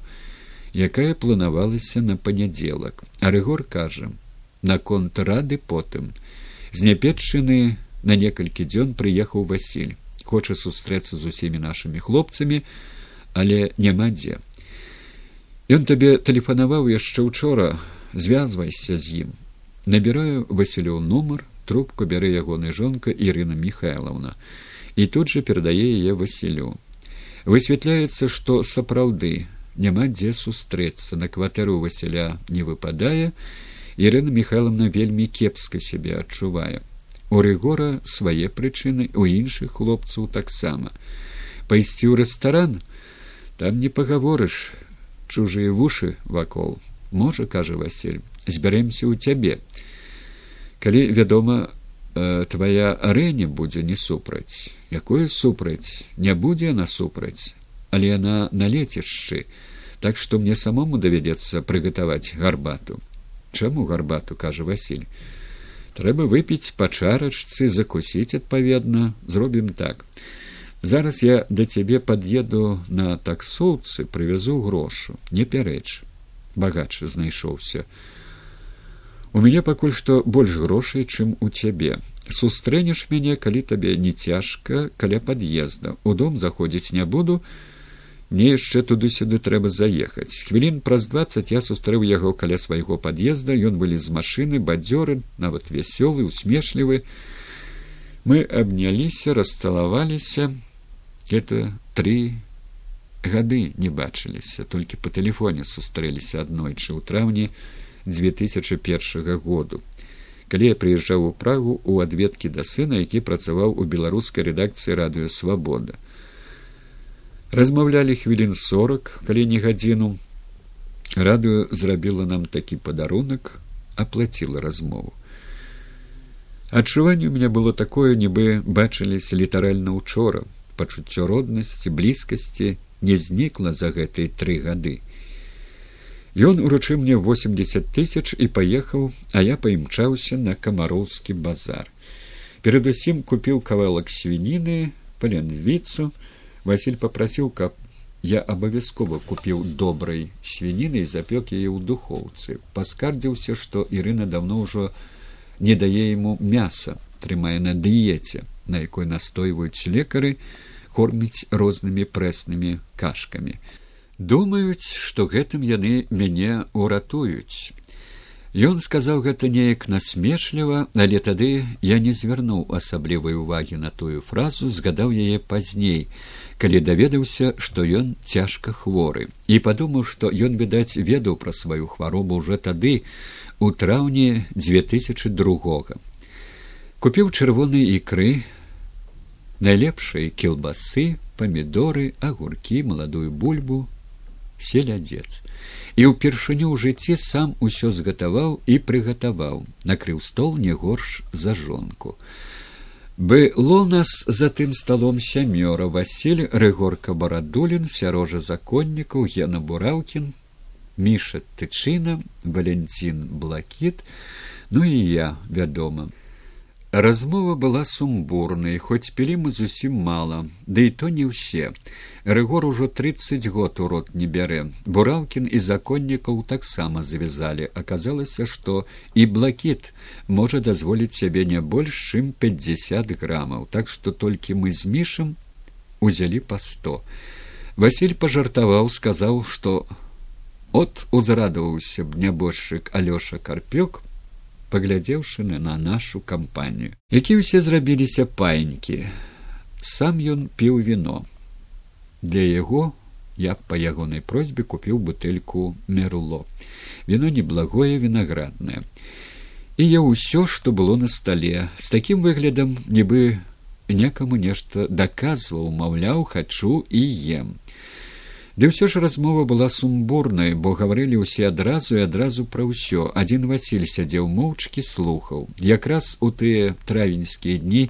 якая планавалася на панядзелак. А рыгор кажа наконт рады потым. З няпетчыны на некалькі дзён прыехаў васіль хоча сустрэцца з усімі нашымі хлопцамі але няма дзе. Ён табе тэлефанаваў яшчэ учора звязвайся з ім. Набіраю васілёў нумар трубку бярэ ягоная жонка ірына михайловна і тут жа перадае яе васілю высвятляецца што сапраўды няма дзе сустрэцца. На кватэру васіля не выпадае. Ірына михайловна вельмі кепска сябе адчувае у рыгора свае прычыны у іншых хлопцаў таксама. Пайсці ў рэстаран там не пагаворыш чужыя вушы вакол. Можа кажа василь збяремся ў цябе. Калі вядома э, твоя арэне будзе не супраць. Якое супраць? Не будзе на супраць але яна на лецішчы. Так што мне самому давядзецца прыгатаваць гарбату. Чаму гарбату кажа василь трэба выпіць па чарачцы закусіць адпаведна. Зробім так. Зараз я да цябе пад'еду на таксоўцы прывязу грошу. Не пярэч. Багач знайшоўся. У мяне пакуль што больш грошай чым у цябе. Сустрэнеш мяне калі табе не цяжка каля пад'езда. У дом заходзіць не буду мне яшчэ туды-сюды трэба заехаць. Хвілін праз двадцать я сустрэў яго каля свайго пад'езда. Ён былі з машыны бадзёры нават вясёлы усмешлівы. Мы абняліся расцалаваліся. Это три гады не бачыліся. Толькі па тэлефоне сустрэліся аднойчы ў траўні 2001 году. Калі я прыязджаў у прагу у адведкі да сына які працаваў у беларускай рэдакцыі радыё свабода размаўлялі хвілін сорок калі не гадзіну радыё зрабіла нам такі падарунак аплаціла размову адчуванне у меня было такое нібы бачыліся літаральна учора пачуццё роднасці блізкасці не знікла за гэтыя тры гады Ён уручыў мне 80 тысяч і паехаў, а я паімчаўся на камароўскі базар. Перадусім купіў кавалак свініны, паленвіцу. Васіль попрасіў, каб я абавязкова купіў добрай свініны і запёк яе ў духоўцы. Паскардзіўся, што Ірына даўно ўжо не дае яму мяса, трымае на дыеце, на якой настойваюць лекары, корміць рознымі прэснымі кашкамі думаюць што гэтым яны мяне ўратуюць. Ён сказаў гэта неяк насмешліва але тады я не звярнуў асаблівай увагі на тую фразу згадаў яе пазней калі даведаўся што ён цяжка хворы. І падумаў што ён відаць ведаў пра сваю хваробу ўжо тады у траўні две тысячи другога. Купіў чырвоны ікры найлепшай кілбасы памідоры агуркі маладую бульбу селядзец. І ўпершыню ў жыцці сам усё згатаваў і прыгатаваў накрыў стол не горш за жонку было нас за тым сталом сямёра васіль рыгорка барадулін сярожа законнікаў гена бураўкін міша тычына валенцін блакіт ну і я вядома Размова была сумбурнай, хоць пілі мы зусім мала, ды і то не ўсе. Рыгор ужо тридцать год у рот не бярэ. Бураўкін і законнікаў таксама завязалі. Аказалася, што і блакіт можа дазволіць сябе не больш чым пятьдесят грамаў, так што толькі мы з мішам узялі па сто. Васіль пажартаваў, сказаў, што от узрадаваўся б нябожчык алёша карпёк паглядзеўшы на нашу кампанію які ўсе зрабіліся паенькі сам ён піў віно для яго я па ягонай просьбе купіў бутэльку мерло. Віно неблагое вінаграднае і я ўсё што было на стале. З такім выглядам нібы некаму нешта даказваў маўляў хачу і ем Ды ўсё ж размова была сумбурнай, бо гаварылі ўсе адразу і адразу пра ўсё. Адзін Васіль сядзеў моўчкі слухаў. Якраз у тыя травеньскія дні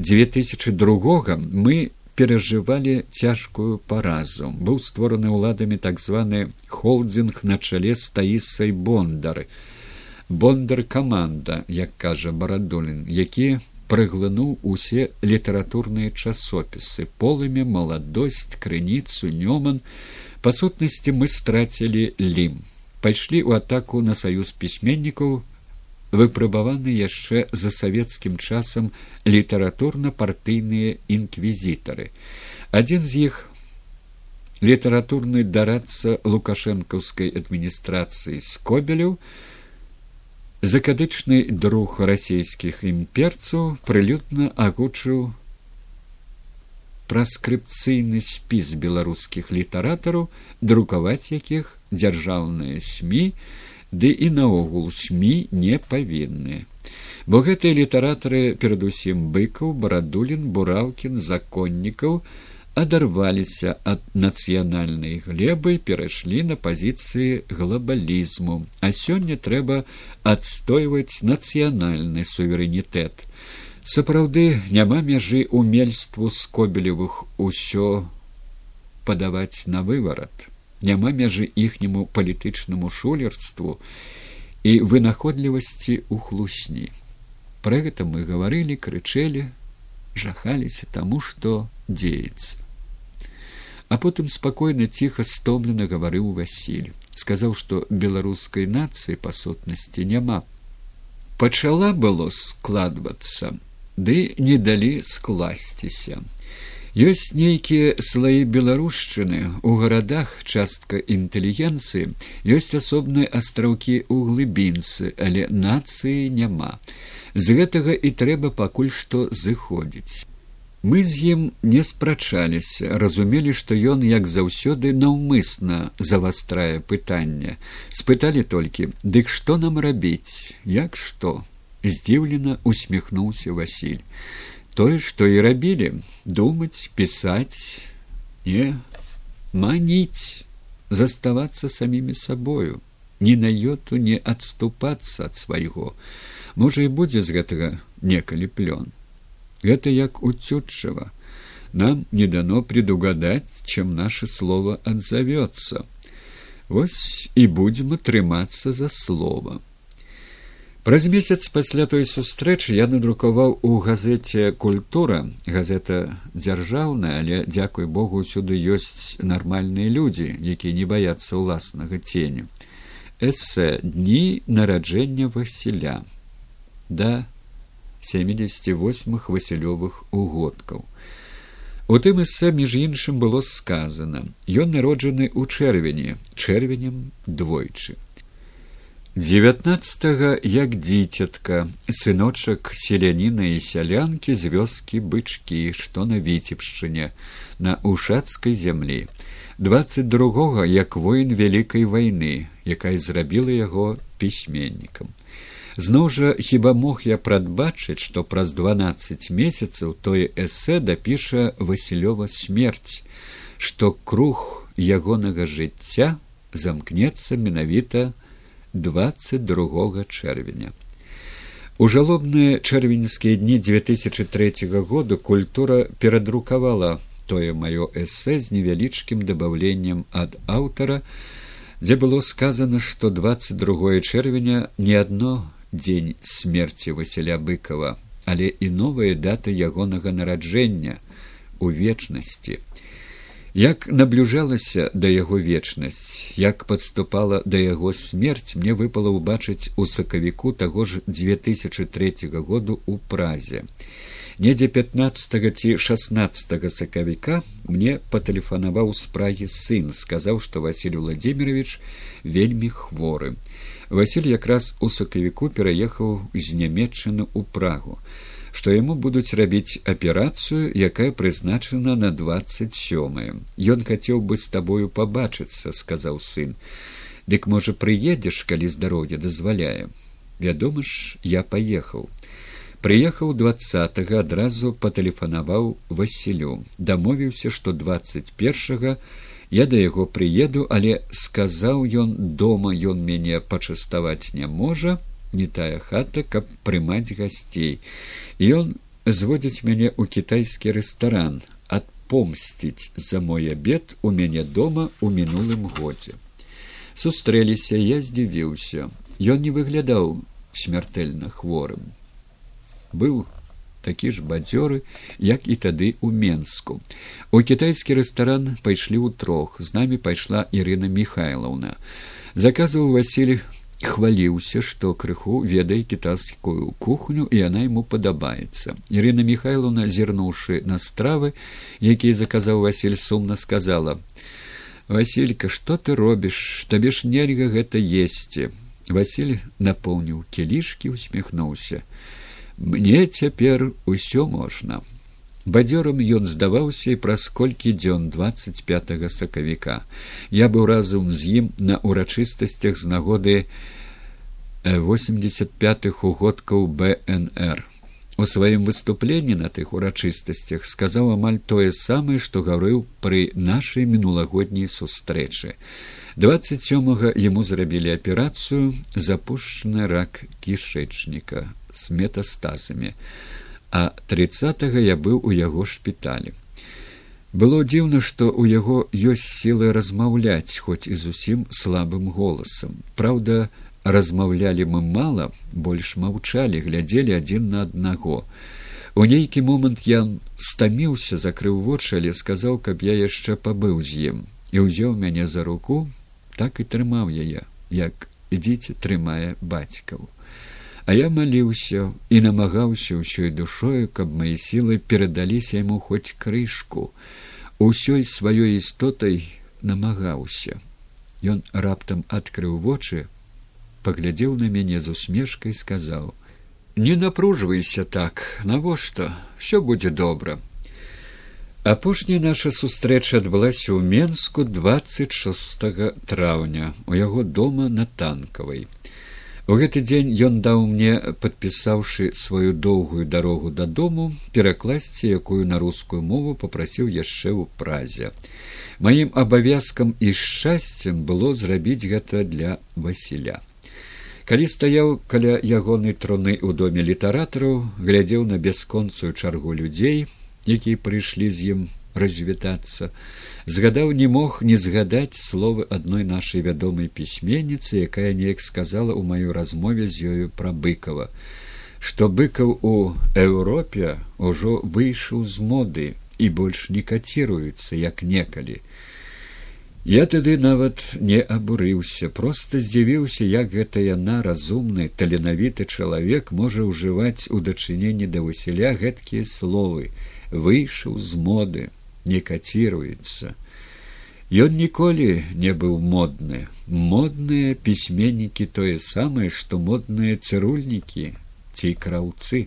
2002 мы перажывалі цяжкую паразу. Быў створаны ўладамі так званы холдзінг на чале з таісай бондары. Бондар каманда, як кажа барадолін, які праглынуў усе літаратурныя часопісы полымя маладосць крыніцу нёман. Па сутнасці мы страцілі лім. Пайшлі ў атаку на саюз пісьменнікаў выпрабаваны яшчэ за савецкім часам літаратурна партыйныя інквізітары. Адзін з іх літаратурны дарадца лукашэнкаўскай адміністрацыі скобеляў закадычны друг расійскіх імперцаў прылюдна агучыў праскрыпцыйны спіс беларускіх літаратараў друкаваць якіх дзяржаўныя сМ ды і наогул сМ не павінны. Бо гэтыя літаратары перадусім быкаў барадулін бураўкін законнікаў адарваліся ад нацыянальнай глебы перайшлі на пазіцыі глобалізму а сёння трэба адстойваць нацыянальны суверэнітэт. Сапраўды няма мяжы умельству скобелевых усё падаваць на выварат. Няма мяжы іхняму палітычнаму шулерству і вынаходлівасці ў хлусні. Пра гэта мы гаварылі крычэлі жахаліся таму што дзеецца а потым спакойна ціха стомлена гаварыў васіль сказаў што беларускай нацыі па сутнасці няма. Пачала было складвацца ды не далі скласціся. Ёсць нейкія слаі беларушчыны. У гарадах частка інтэлігенцыі ёсць асобныя астраўкі ў глыбінцы але нацыі няма. З гэтага і трэба пакуль што зыходзіць Мы з ім не спрачаліся, разумелі, што ён, як заўсёды наўмысна завастрае пытанне. спыталі толькі: Дык што нам рабіць, як што? здзіўлена усміхнуўся Васіль. Тое, што і рабілі, думаць, пісаць, не маніць, заставацца самімі сабою, ні на йоту не адступацца ад свайго. Можа і будзе з гэтага некалі плён. Гэта як у цютчава. Нам не дано предугадать, чем наше слово отзовется. Вось і будзем атрымацца за слово. Праз месяц пасля той сустрэчы я надрукаваў у газеце культура газета дзяржаўная але дзякуй богу усюды ёсць нармальныя людзі якія не баяцца ўласнага ценю эсэ дні нараджэння васіля да семидесяти восьмых васілёвых угодкаў. У тым эсэ між іншым было сказано ён народжаны ў чэрвені чэрвенем двойчы. Девятнадцатого як дзіцятка сыночак селяніна і сялянкі з вёскі бычкі што на віцебшчыне на ушацкай зямлі. Двадцать другога як воін вялікай вайны якая зрабіла яго пісьменнікам зноў жа хіба мог я прадбачыць што праз дванаццаць месяцаў тое эсэ дапіша васілёва смерць што круг ягонага жыцця замкнецца менавіта 22 чэрвеня. У жалобныя чэрвеньскія дні 2003 году культура перадрукавала тое маё эсэ з невялічкім дабаўленнем ад аўтара, дзе было сказано, што 22 чэрвеня не адно дзень смерці Васіля быкова, але і новая дата ягонага нараджэння у вечнасці. Як наблюжалася да яго вечнасць як падступала да яго смерць мне выпала ўбачыць у сакавіку таго ж две тысячи третьего году у празе. Недзе пятнадцатого ці шестнадцатого сакавіка мне патэлефанаваў з прагі сын сказаў што василь владимирович вельмі хворы василь якраз у сакавіку пераехаў з нямметчыны ў прагу што яму будуць рабіць аперацыю, якая прызначана на двадцать сёмае. Ён хацеў бы з табою пабачыцца, сказаў сын. Дык можа прыедзеш, калі здароўе дазваляе. Вядома ж, я паехаў. Прыехаў двадцатого адразу патэлефанаваў Васілю, дамовіўся, што двадцать першага я да яго прыеду, але сказаў ён дома ён мяне пачаставаць не можа, не тая хата, каб прымаць гасцей. Ён зводзіць мяне ў кітайскі рэстаран адпомсціць за мой абед у мяне дома ў мінулым годзе. Сустрэліся я здзівіўся. Ён не выглядаў смяртэльна хворым. Быў такі ж бадзёры як і тады ў менску. У кітайскі рэстаран пайшлі ў трох з намі пайшла ірына михайлаўна заказваў василь хваліўся што крыху ведае кітайскую кухню і яна яму падабаецца. Ірына михайловна зірнуўшы на стравы якія заказаў василь сумна сказала василька что ты робіш? Табе ж нельга гэта есці василь напоўніў кілішкі усміхнуўся мне цяпер усё можна. Бадзёрам ён здаваўся і праз колькі дзён двадцать пятого сакавіка. Я быў разам з ім на ўрачыстасцях з нагоды восемьдесят пятых угодкаў бнр у сваім выступленні на тых урачыстасцях сказаў амаль тое самае што гаврыў пры нашай мінулагодняй сустрэчы. Двадцать сёмага яму зрабілі аперацыю запушчаны рак кішэчніка с метастазамі а тридцатого я быў у яго шпіталі. Было дзіўна што ў яго ёсць сілы размаўляць хоць і зусім слабым голасам. Праўда размаўлялі мы мала больш маўчалі глядзелі адзін на аднаго. У нейкі момант я стаміўся закрыў вочы але сказаў каб я яшчэ пабыў з ім. І ўзяў мяне за руку так і трымаў яе як ідзіце трымае бацькаў а я маліўся і намагаўся ўсёй душою каб мае сілы перадаліся яму хоць крышку. Усёй сваёй істотай намагаўся ён раптам адкрыў вочы паглядзеў на мяне з усмешкай сказаў не напружвайся так навошта? Все будзе добра апошняя наша сустрэча адбылася ў двадцать шест траўня у яго дома на танкавай у гэты дзень ён даў мне падпісаўшы сваю доўгую дарогу дадому перакласці якую на рускую мову попрасіў яшчэ ў празе. Маім абавязкам і шчасцем было зрабіць гэта для васіля. Калі стаяў каля ягонай труны ў доме літаратараў глядзеў на бясконцую чаргу людзей якія прыйшлі з ім развітацца. Згадаў не мог не згадаць словы адной нашай вядомай пісьменніцы якая неяк сказала ў маёй размове з ёю пра быкова што быкаў у еўропе ўжо выйшаў з моды і больш не каціруецца як некалі. Я тады нават не абурыўся, просто здзівіўся, як гэта яна разумны, таленавіты чалавек можа ўжываць у дачыненні да Васіля гэткія словы, выйшаў з моды, не каціруецца. Ён ніколі не быў модны. Модныя пісьменнікі тое самае, што модныя цырульнікі ці краўцы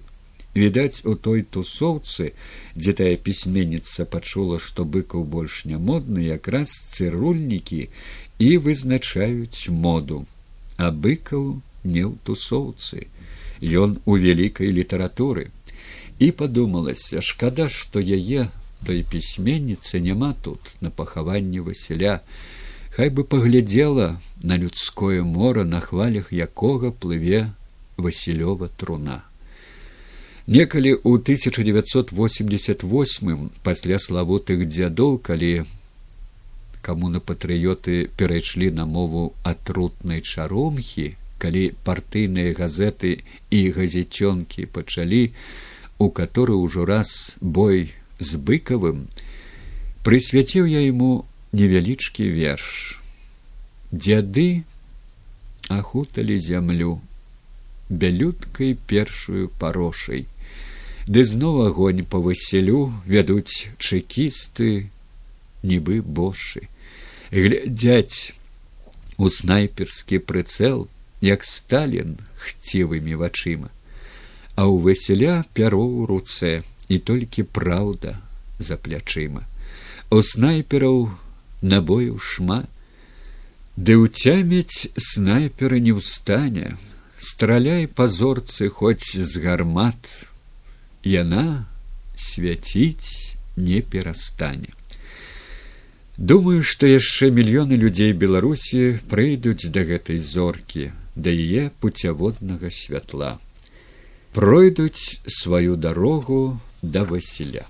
відаць у той тусоўцы дзе тая пісьменніца пачула што быкаў больш не модны якраз цырульнікі і вызначаюць моду а быкаў не ў тусоўцы ён у вялікай літаратуры і падумалася шкада што яе той пісьменніцы няма тут на пахаванні васіля. Хай бы паглядзела на людское мора на хвалях якога плыве васілёва труна. Некалі ў 1988 пасля славутых дзядоў, калі камуна патрыёты перайшлі на мову атрутнай чаромхі, калі партыйныя газеты і газецёнкі пачалі, у каторы ўжо раз бой з быкавым, прысвяціў я яму невялічкі верш. Дзяды ахуталі зямлю бялюткай першую парошай. Ды зноў агонь па васселю вядуць чэкісты нібы бошы. Глядзяць у снайперскі прыцэл як сталін хцівымі вачыма а ў васселя пяро ў руцэ і толькі праўда за плячыма. У снайпераў набояў шмат ды ўцямяць снайпера не ўстане. Страляй пазорцы хоць з гармат. Яна свяціць не перастане. Думаю, што яшчэ мільёны людзей беларусі прыйдуць да гэтай зоркі, да яе пуцяводнага святла, пройдуць сваю дарогу да васіля.